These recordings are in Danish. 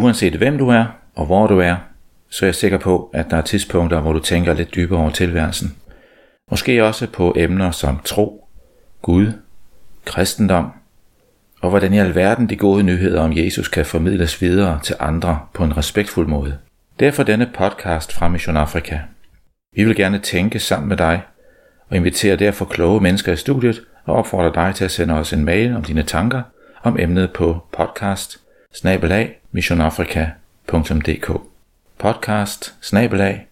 Uanset hvem du er og hvor du er, så er jeg sikker på, at der er tidspunkter, hvor du tænker lidt dybere over tilværelsen. Måske også på emner som tro, Gud, kristendom, og hvordan i alverden de gode nyheder om Jesus kan formidles videre til andre på en respektfuld måde. Derfor denne podcast fra Mission Afrika. Vi vil gerne tænke sammen med dig, og inviterer derfor kloge mennesker i studiet og opfordrer dig til at sende os en mail om dine tanker om emnet på podcast missionafrika.dk podcast snabelag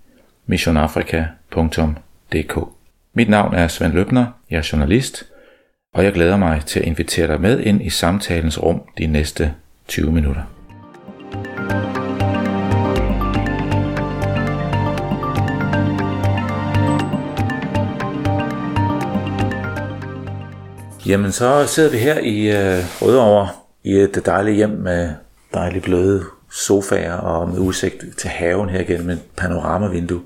missionafrika.dk Mit navn er Svend Løbner, jeg er journalist, og jeg glæder mig til at invitere dig med ind i samtalens rum de næste 20 minutter. Jamen, så sidder vi her i øh, Rødovre i et dejligt hjem med dejligt bløde sofaer og med udsigt til haven her gennem et panoramavindue.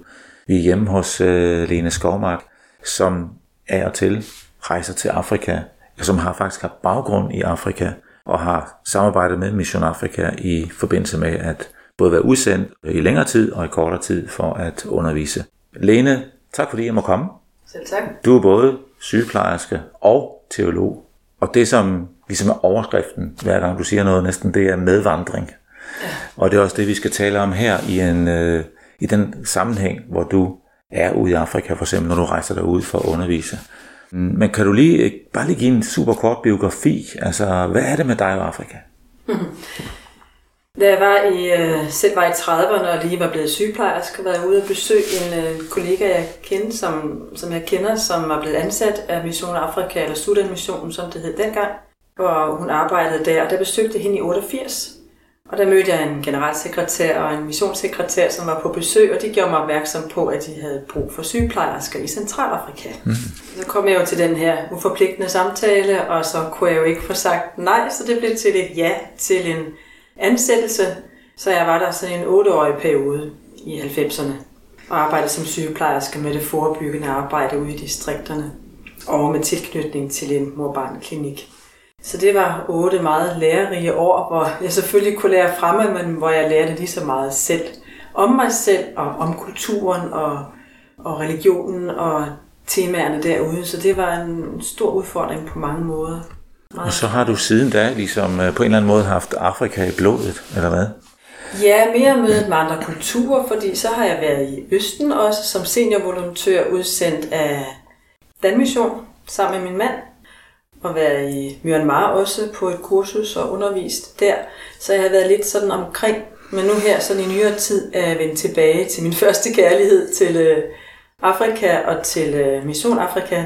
Vi er hjemme hos øh, Lene Skovmark, som af og til rejser til Afrika, som har faktisk har baggrund i Afrika og har samarbejdet med Mission Afrika i forbindelse med at både være udsendt i længere tid og i kortere tid for at undervise. Lene, tak fordi jeg må komme. Selv tak. Du er både sygeplejerske og teolog, og det som ligesom er overskriften, hver gang du siger noget, næsten det er medvandring. Ja. Og det er også det, vi skal tale om her i, en, øh, i den sammenhæng, hvor du er ude i Afrika, for eksempel når du rejser dig ud for at undervise. Men kan du lige, bare lige give en super kort biografi? Altså, hvad er det med dig og Afrika? Da jeg var i, øh, selv var i 30'erne og lige var blevet sygeplejerske, var jeg ude og besøge en øh, kollega, jeg kendte, som, som jeg kender, som var blevet ansat af Mission Afrika, eller Sudan Missionen, som det hed dengang. Og hun arbejdede der, og der besøgte hende i 88. Og der mødte jeg en generalsekretær og en missionssekretær, som var på besøg, og de gjorde mig opmærksom på, at de havde brug for sygeplejersker i Centralafrika. Mm. Så kom jeg jo til den her uforpligtende samtale, og så kunne jeg jo ikke få sagt nej, så det blev til et ja til en ansættelse. Så jeg var der sådan en otteårig periode i 90'erne og arbejdede som sygeplejerske med det forebyggende arbejde ude i distrikterne og med tilknytning til en morbarnklinik. Så det var otte meget lærerige år, hvor jeg selvfølgelig kunne lære fremme, men hvor jeg lærte lige så meget selv. Om mig selv og om kulturen og, og religionen og temaerne derude. Så det var en stor udfordring på mange måder. Meget og så har du siden da ligesom øh, på en eller anden måde haft Afrika i blodet, eller hvad? Ja, mere mødet med andre kulturer, fordi så har jeg været i Østen også som seniorvolontør udsendt af Danmission sammen med min mand at været i Myanmar også på et kursus og undervist der. Så jeg har været lidt sådan omkring, men nu her sådan i nyere tid er jeg vendt tilbage til min første kærlighed til øh, Afrika og til øh, Mission Afrika.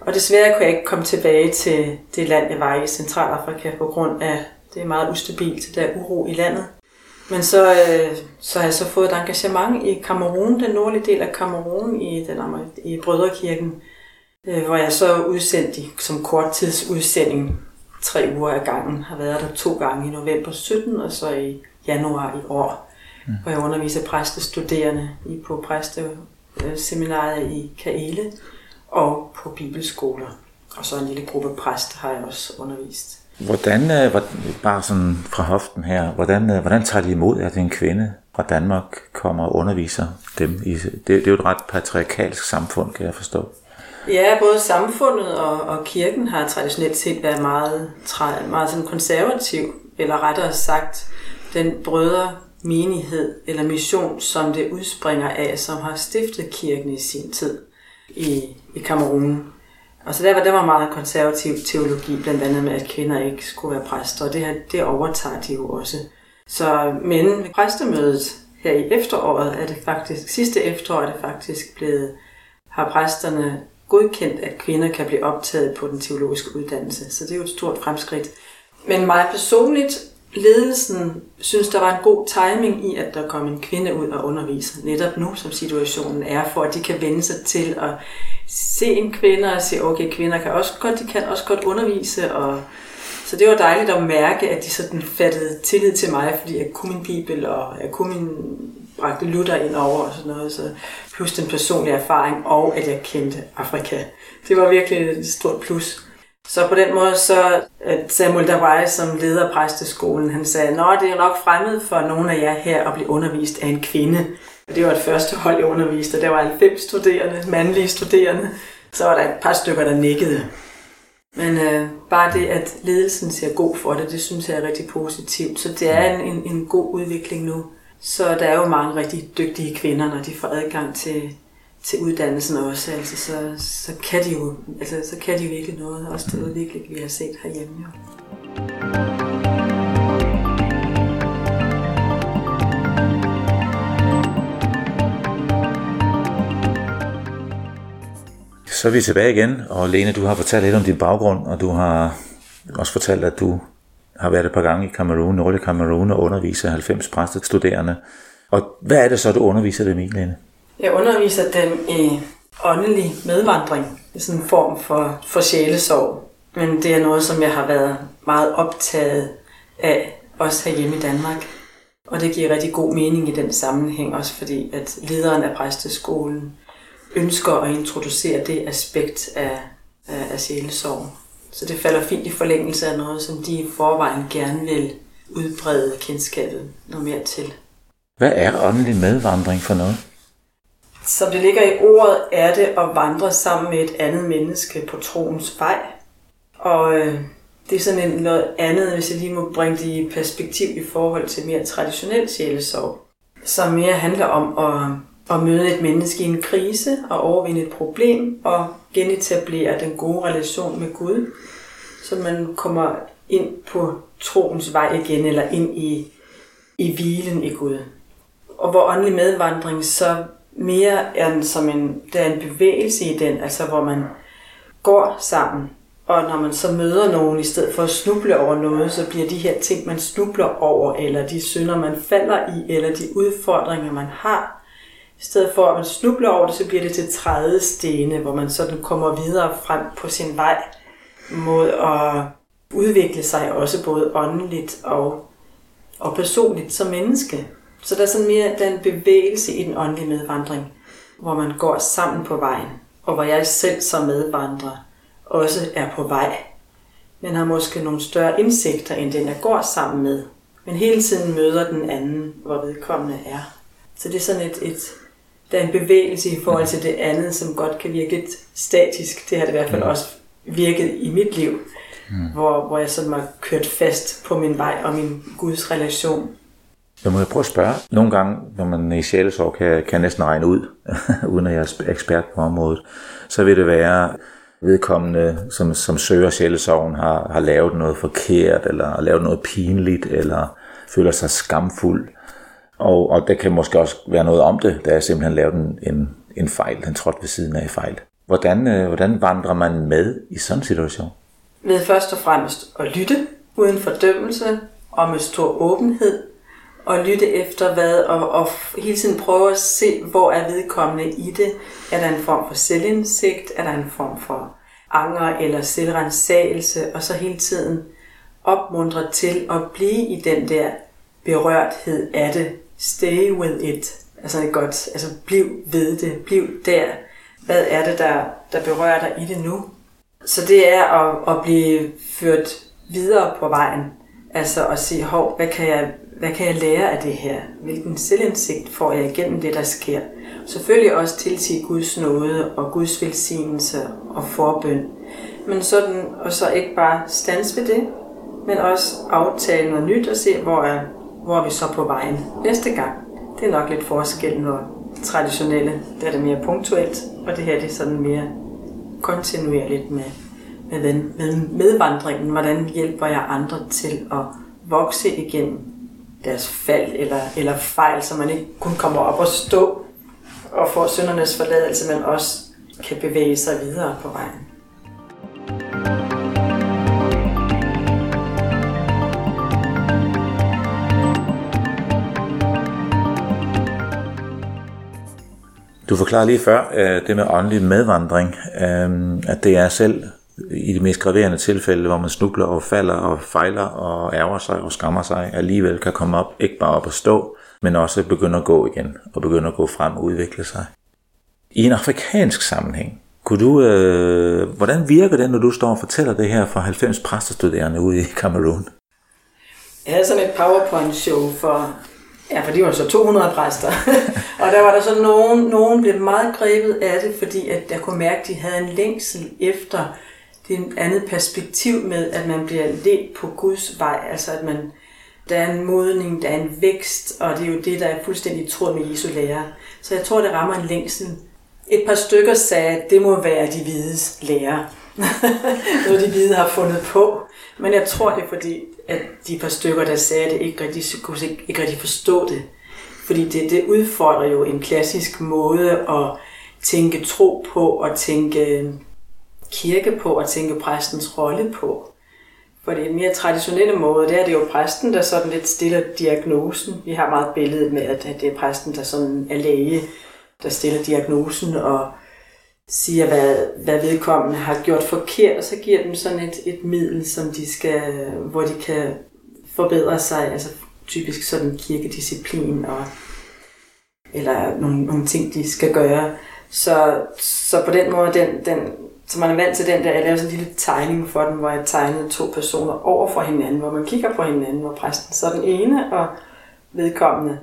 Og desværre kunne jeg ikke komme tilbage til det land, jeg var i, Centralafrika, på grund af, det er meget ustabilt, der er uro i landet. Men så, øh, så har jeg så fået et engagement i Kamerun, den nordlige del af Kamerun, i, den, i Brødrekirken, hvor jeg så udsendt i, som korttidsudsending tre uger ad gangen. Har været der to gange i november 17 og så i januar i år, mm. hvor jeg underviser præstestuderende i, på præsteseminaret i Kaele og på bibelskoler. Og så en lille gruppe præst har jeg også undervist. Hvordan, øh, bare sådan fra hoften her, hvordan, øh, hvordan tager de imod, at en kvinde fra Danmark kommer og underviser dem? I, det, det er jo et ret patriarkalsk samfund, kan jeg forstå. Ja, både samfundet og, og kirken har traditionelt set været meget, meget sådan konservativ, eller rettere sagt, den brødre menighed eller mission, som det udspringer af, som har stiftet kirken i sin tid i, i Kamerun. Og så der var, der var meget konservativ teologi, blandt andet med, at kvinder ikke skulle være præster, og det, her, det overtager de jo også. Så, men ved præstemødet her i efteråret er det faktisk, sidste efterår er det faktisk blevet, har præsterne godkendt, at kvinder kan blive optaget på den teologiske uddannelse. Så det er jo et stort fremskridt. Men mig personligt, ledelsen synes, der var en god timing i, at der kom en kvinde ud og undervise netop nu, som situationen er, for at de kan vende sig til at se en kvinde og se, okay, kvinder kan også godt, de kan også godt undervise, og så det var dejligt at mærke, at de sådan fattede tillid til mig, fordi jeg kunne min bibel, og jeg kunne min bragte Luther ind over og sådan noget, så plus den personlige erfaring, og at jeg kendte Afrika. Det var virkelig et stort plus. Så på den måde, så Samuel Dawai, som leder præsteskolen, han sagde, Nå, det er nok fremmed for nogle af jer her at blive undervist af en kvinde. Det var et første hold, jeg underviste, der var 90 studerende, mandlige studerende. Så var der et par stykker, der nikkede. Men øh, bare det, at ledelsen ser god for det, det synes jeg er rigtig positivt. Så det er en, en, en god udvikling nu. Så der er jo mange rigtig dygtige kvinder, når de får adgang til, til uddannelsen også. Altså, så, så, kan de jo, altså, så kan de virkelig noget. Også det udvikling, vi har set herhjemme. Jo. Så er vi tilbage igen, og Lene, du har fortalt lidt om din baggrund, og du har også fortalt, at du har været et par gange i Kamerun, nordlig Kamerun, og underviser 90 præstestuderende. Og hvad er det så, du underviser dem i, Lene? Jeg underviser dem i åndelig medvandring, i sådan en form for, for sjælesorg. Men det er noget, som jeg har været meget optaget af, også herhjemme i Danmark. Og det giver rigtig god mening i den sammenhæng, også fordi at lederen af præsteskolen ønsker at introducere det aspekt af, af, af sjælesorg. Så det falder fint i forlængelse af noget, som de i forvejen gerne vil udbrede kendskabet noget mere til. Hvad er åndelig medvandring for noget? Som det ligger i ordet, er det at vandre sammen med et andet menneske på troens vej. Og øh, det er sådan en, noget andet, hvis jeg lige må bringe det i perspektiv i forhold til mere traditionel sjælesorg, som mere handler om at at møde et menneske i en krise og overvinde et problem og genetablere den gode relation med Gud, så man kommer ind på troens vej igen, eller ind i, i hvilen i Gud. Og hvor åndelig medvandring så mere er den som en, der er en bevægelse i den, altså hvor man går sammen, og når man så møder nogen, i stedet for at snuble over noget, så bliver de her ting, man snubler over, eller de synder, man falder i, eller de udfordringer, man har, i stedet for at man snubler over det, så bliver det til træde stene, hvor man sådan kommer videre frem på sin vej mod at udvikle sig også både åndeligt og, og personligt som menneske. Så der er sådan mere den bevægelse i den åndelige medvandring, hvor man går sammen på vejen, og hvor jeg selv som medvandrer også er på vej, men har måske nogle større indsigter end den, jeg går sammen med, men hele tiden møder den anden, hvor vedkommende er. Så det er sådan et, et der er en bevægelse i forhold til det andet, som godt kan virke lidt statisk. Det har det i hvert fald også virket i mit liv, mm. hvor, hvor jeg sådan var kørt fast på min vej og min Guds relation. Jeg må jeg prøve at spørge. Nogle gange, når man i sjælesorg, kan, kan næsten regne ud, uden at jeg er ekspert på området, så vil det være vedkommende, som, som søger sjælesorgen, har, har lavet noget forkert, eller har lavet noget pinligt, eller føler sig skamfuld, og, og det kan måske også være noget om det, da jeg simpelthen lavet en, en, en fejl. Han trådte ved siden af i fejl. Hvordan, øh, hvordan vandrer man med i sådan en situation? Ved først og fremmest at lytte uden fordømmelse og med stor åbenhed og lytte efter hvad, og, og hele tiden prøve at se, hvor er vedkommende i det. Er der en form for selvindsigt? Er der en form for anger eller selvrensagelse? Og så hele tiden opmuntre til at blive i den der berørthed af det, stay with it. Altså det er godt, altså bliv ved det, bliv der. Hvad er det, der, der berører dig i det nu? Så det er at, at blive ført videre på vejen. Altså at sige, hov, hvad kan, jeg, hvad kan jeg lære af det her? Hvilken selvindsigt får jeg igennem det, der sker? Selvfølgelig også tilsige Guds nåde og Guds velsignelse og forbøn. Men sådan, og så ikke bare stands ved det, men også aftale noget nyt og se, hvor er hvor er vi så på vejen næste gang? Det er nok lidt forskel, når traditionelle, der er det mere punktuelt, og det her det er sådan mere kontinuerligt med, med, med medvandringen. Hvordan hjælper jeg andre til at vokse igennem deres fald eller, eller fejl, så man ikke kun kommer op og stå og får syndernes forladelse, men også kan bevæge sig videre på vejen. Du forklarede lige før øh, det med åndelig medvandring, øh, at det er selv i de mest graverende tilfælde, hvor man snubler og falder og fejler og ærger sig og skammer sig, alligevel kan komme op, ikke bare op og stå, men også begynde at gå igen og begynde at gå frem og udvikle sig. I en afrikansk sammenhæng Kunne du, øh, hvordan virker det, når du står og fortæller det her for 90 præstestuderende ude i Kamerun? Jeg havde sådan et PowerPoint-show for, ja, for de var så 200 præster. og der var der så nogen, nogen blev meget grebet af det, fordi at jeg kunne mærke, at de havde en længsel efter det andet perspektiv med, at man bliver ledt på Guds vej. Altså at man, der er en modning, der er en vækst, og det er jo det, der er fuldstændig tråd med Jesu lære. Så jeg tror, det rammer en længsel. Et par stykker sagde, at det må være de hvides lære. Noget de hvide har fundet på. Men jeg tror, det er fordi, at de par stykker, der sagde det, ikke rigtig, kunne ikke, ikke rigtig forstå det. Fordi det, det udfordrer jo en klassisk måde at tænke tro på, og tænke øh, kirke på, og tænke præstens rolle på. For det mere traditionelle måde, det er det jo præsten, der sådan lidt stiller diagnosen. Vi har meget billedet med, at det er præsten, der sådan er læge, der stiller diagnosen og siger, hvad, hvad vedkommende har gjort forkert, og så giver dem sådan et, et middel, som de skal, hvor de kan forbedre sig, altså typisk sådan kirkedisciplin, og, eller nogle, nogle ting, de skal gøre. Så, så på den måde, den, den, så man er vant til den der, jeg lavede sådan en lille tegning for den, hvor jeg tegnede to personer over for hinanden, hvor man kigger på hinanden, hvor præsten så den ene og vedkommende,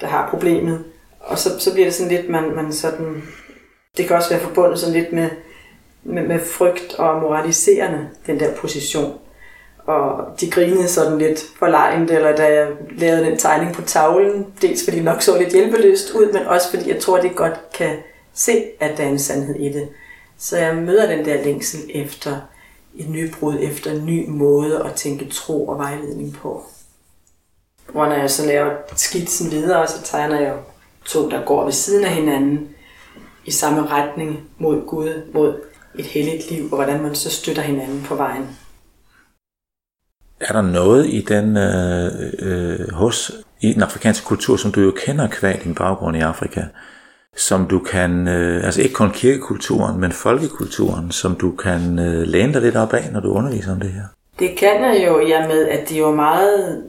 der har problemet. Og så, så bliver det sådan lidt, man, man sådan det kan også være forbundet sådan lidt med, med, med frygt og moraliserende, den der position. Og de grinede sådan lidt forlegnet, eller da jeg lavede den tegning på tavlen, dels fordi det nok så lidt hjælpeløst ud, men også fordi jeg tror, det godt kan se, at der er en sandhed i det. Så jeg møder den der længsel efter et nybrud, efter en ny måde at tænke tro og vejledning på. Hvor når jeg så laver skitsen videre, så tegner jeg to, der går ved siden af hinanden, i samme retning mod Gud, mod et helligt liv, og hvordan man så støtter hinanden på vejen. Er der noget i den øh, øh, hos i den afrikanske kultur, som du jo kender kvad din baggrund i Afrika, som du kan, øh, altså ikke kun kirkekulturen, men folkekulturen, som du kan øh, læne dig lidt op af, når du underviser om det her? Det kan jeg jo, ja med, at de jo meget,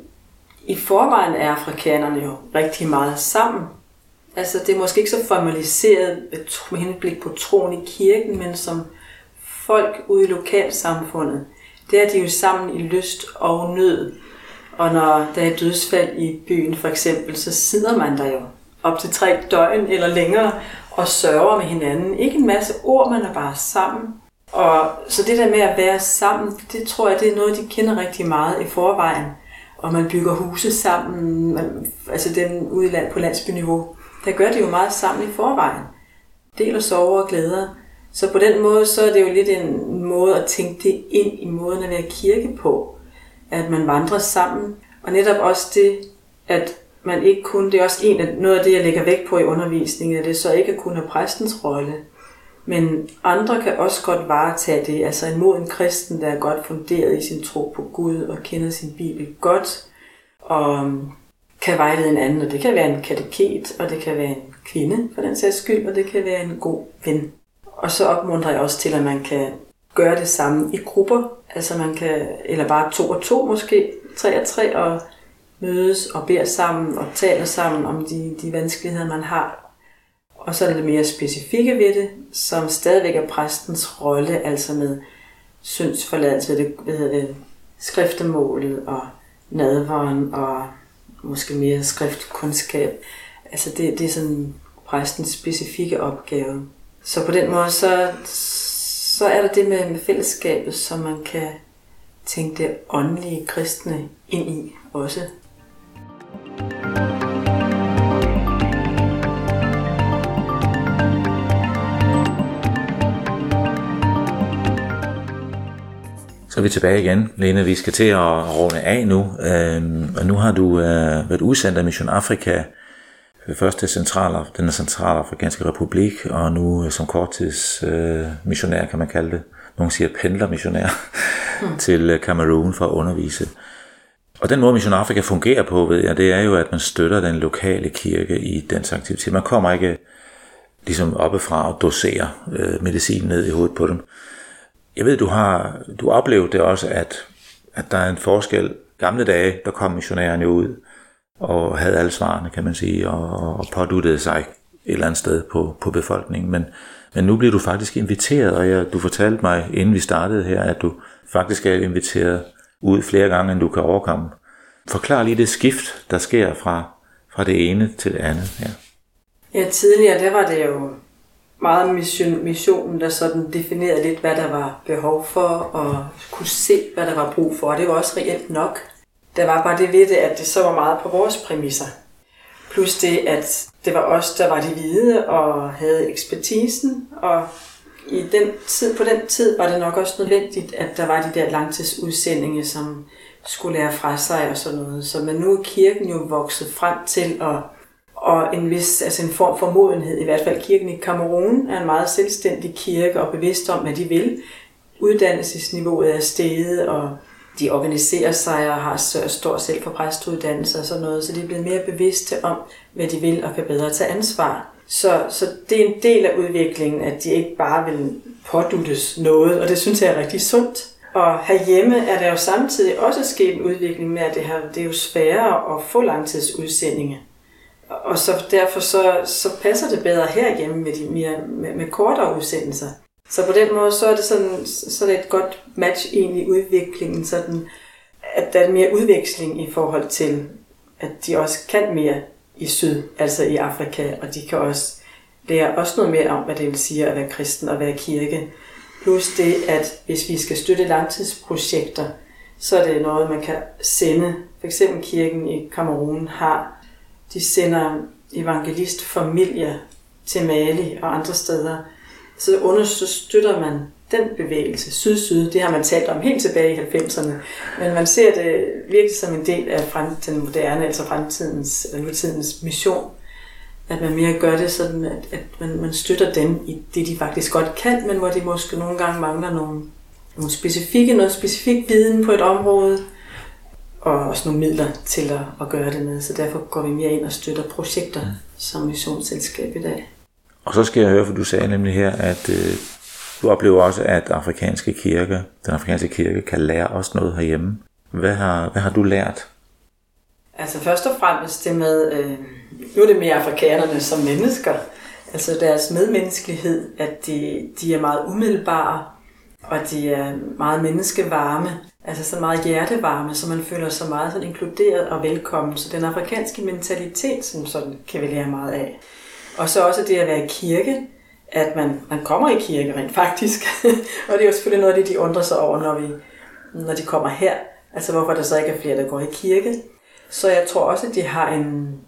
i forvejen er afrikanerne jo rigtig meget sammen. Altså det er måske ikke så formaliseret med henblik på troen i kirken, men som folk ude i lokalsamfundet, der er de jo sammen i lyst og nød. Og når der er dødsfald i byen for eksempel, så sidder man der jo op til tre døgn eller længere og sørger med hinanden. Ikke en masse ord, man er bare sammen. Og så det der med at være sammen, det tror jeg, det er noget, de kender rigtig meget i forvejen. Og man bygger huse sammen, man, altså den ude på landsbyniveau der gør det jo meget sammen i forvejen. Deler sover og glæder. Så på den måde, så er det jo lidt en måde at tænke det ind i måden at være kirke på. At man vandrer sammen. Og netop også det, at man ikke kun, det er også en af, noget af det, jeg lægger vægt på i undervisningen, at det så ikke kun er præstens rolle. Men andre kan også godt varetage det, altså en moden kristen, der er godt funderet i sin tro på Gud og kender sin Bibel godt, og kan vejlede en anden, og det kan være en kateket, og det kan være en kvinde for den sags skyld, og det kan være en god ven. Og så opmuntrer jeg også til, at man kan gøre det samme i grupper, altså man kan, eller bare to og to måske, tre og tre, og mødes og beder sammen og taler sammen om de, de vanskeligheder, man har. Og så er det mere specifikke ved det, som stadigvæk er præstens rolle, altså med syndsforladelse, det, hvad hedder det, skriftemålet og nadveren og måske mere skriftkundskab. Altså det, det er sådan præstens specifikke opgave. Så på den måde, så, så er der det med, med fællesskabet, som man kan tænke det åndelige kristne ind i også. Så er vi tilbage igen, Lene. Vi skal til at runde af nu. Øhm, og nu har du øh, været udsendt af Mission Afrika, først til Central, den centralafrikanske republik, og nu øh, som korttids øh, missionær, kan man kalde det. Nogle siger pendlermissionær hmm. til Cameroon for at undervise. Og den måde Mission Afrika fungerer på, ved jeg, det er jo, at man støtter den lokale kirke i dens aktivitet. Man kommer ikke ligesom oppefra og doserer øh, medicin ned i hovedet på dem. Jeg ved, du har du oplevet det også, at, at der er en forskel. Gamle dage, der kom missionærerne ud og havde alle svarene, kan man sige, og, og påduttede sig et eller andet sted på, på befolkningen. Men Men nu bliver du faktisk inviteret, og jeg, du fortalte mig, inden vi startede her, at du faktisk er inviteret ud flere gange, end du kan overkomme. Forklar lige det skift, der sker fra, fra det ene til det andet. Ja. Ja, tidligere der var det jo meget mission, missionen, der sådan definerede lidt, hvad der var behov for, og kunne se, hvad der var brug for. Og det var også reelt nok. Der var bare det ved det, at det så var meget på vores præmisser. Plus det, at det var os, der var de hvide og havde ekspertisen, og i den tid, på den tid var det nok også nødvendigt, at der var de der langtidsudsendinge, som skulle lære fra sig og sådan noget. Så men nu er kirken jo vokset frem til at og en vis, altså en form for modenhed, i hvert fald kirken i Kamerun er en meget selvstændig kirke og bevidst om, hvad de vil. Uddannelsesniveauet er steget, og de organiserer sig og har stor selv for præstuddannelse og sådan noget, så de er blevet mere bevidste om, hvad de vil og kan bedre tage ansvar. Så, så det er en del af udviklingen, at de ikke bare vil påduttes noget, og det synes jeg er rigtig sundt. Og herhjemme er der jo samtidig også sket en udvikling med, at det, her, det er jo sværere at få langtidsudsendinge. Og så derfor så, så passer det bedre herhjemme med, de mere, med, med kortere udsendelser. Så på den måde, så er det sådan, så et godt match egentlig i udviklingen, sådan, at der er mere udveksling i forhold til, at de også kan mere i syd, altså i Afrika, og de kan også lære også noget mere om, hvad det vil sige at være kristen og være kirke. Plus det, at hvis vi skal støtte langtidsprojekter, så er det noget, man kan sende. For eksempel kirken i Kamerun har, de sender evangelistfamilier til Mali og andre steder, så understøtter man den bevægelse, syd-syd, det har man talt om helt tilbage i 90'erne, men man ser det virkelig som en del af fremtiden moderne, altså fremtidens, eller nutidens mission, at man mere gør det sådan, at, at man, man støtter dem i det, de faktisk godt kan, men hvor de måske nogle gange mangler nogle, nogle specifikke, noget specifik viden på et område, og også nogle midler til at, at gøre det med. Så derfor går vi mere ind og støtter projekter mm. som missionsselskab i dag. Og så skal jeg høre, for du sagde nemlig her, at øh, du oplever også, at afrikanske kirke, den afrikanske kirke kan lære os noget herhjemme. Hvad har, hvad har du lært? Altså først og fremmest det med, øh, nu er det mere afrikanerne som mennesker, altså deres medmenneskelighed, at de, de er meget umiddelbare, og de er meget menneskevarme, altså så meget hjertevarme, så man føler sig meget sådan inkluderet og velkommen. Så den afrikanske mentalitet, som sådan kan vi lære meget af. Og så også det at være i kirke, at man, man kommer i kirke rent faktisk. og det er jo selvfølgelig noget af det, de undrer sig over, når, vi, når de kommer her. Altså hvorfor der så ikke er flere, der går i kirke. Så jeg tror også, at de har en...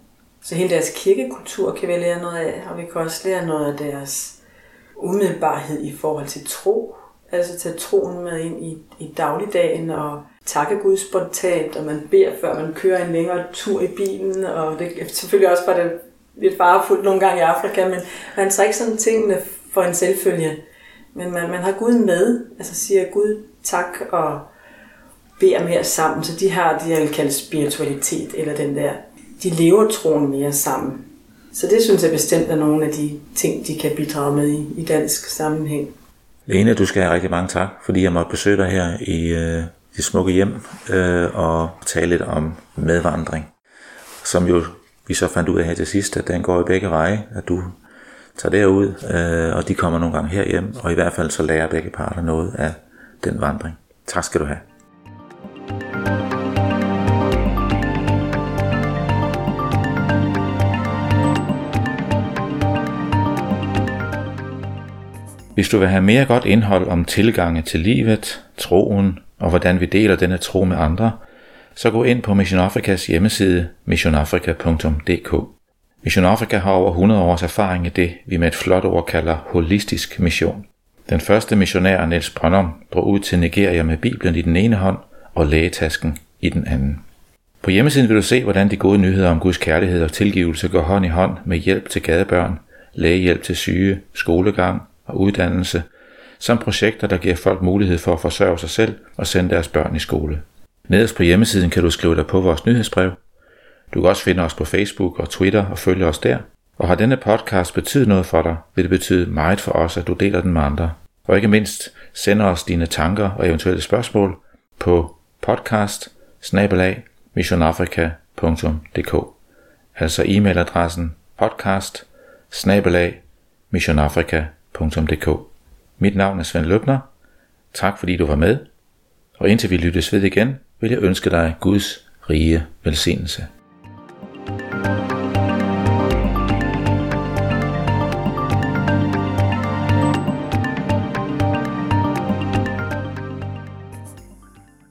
Så hele deres kirkekultur kan vi lære noget af, og vi kan også lære noget af deres umiddelbarhed i forhold til tro. Altså tage troen med ind i, i dagligdagen og takke Gud spontant, og man beder, før man kører en længere tur i bilen. Og det selvfølgelig også var det lidt farefuldt nogle gange i Afrika, men man tager ikke sådan tingene for en selvfølge. Men man, man har Gud med, altså siger Gud tak og beder mere sammen. Så de har det, jeg vil kalde spiritualitet, eller den der, de lever troen mere sammen. Så det synes jeg bestemt er nogle af de ting, de kan bidrage med i, i dansk sammenhæng. Lene, du skal have rigtig mange tak, fordi jeg måtte besøge dig her i øh, det smukke hjem øh, og tale lidt om medvandring, som jo vi så fandt ud af her til sidst, at den går i begge veje, at du tager derud, øh, og de kommer nogle gange herhjem, og i hvert fald så lærer begge parter noget af den vandring. Tak skal du have. Hvis du vil have mere godt indhold om tilgange til livet, troen og hvordan vi deler denne tro med andre, så gå ind på Mission Afrikas hjemmeside missionafrika.dk. Mission Afrika har over 100 års erfaring i det, vi med et flot ord kalder holistisk mission. Den første missionær, Niels Brøndum, drog ud til Nigeria med Bibelen i den ene hånd og lægetasken i den anden. På hjemmesiden vil du se, hvordan de gode nyheder om Guds kærlighed og tilgivelse går hånd i hånd med hjælp til gadebørn, lægehjælp til syge, skolegang og uddannelse, samt projekter, der giver folk mulighed for at forsørge sig selv og sende deres børn i skole. Nederst på hjemmesiden kan du skrive dig på vores nyhedsbrev. Du kan også finde os på Facebook og Twitter og følge os der. Og har denne podcast betydet noget for dig, vil det betyde meget for os, at du deler den med andre. Og ikke mindst, sender os dine tanker og eventuelle spørgsmål på podcast missionafrika.dk Altså e-mailadressen podcast missionafrika.dk www.brødremenighedspodcast.dk Mit navn er Svend Løbner. Tak fordi du var med. Og indtil vi lyttes ved igen, vil jeg ønske dig Guds rige velsignelse. thank you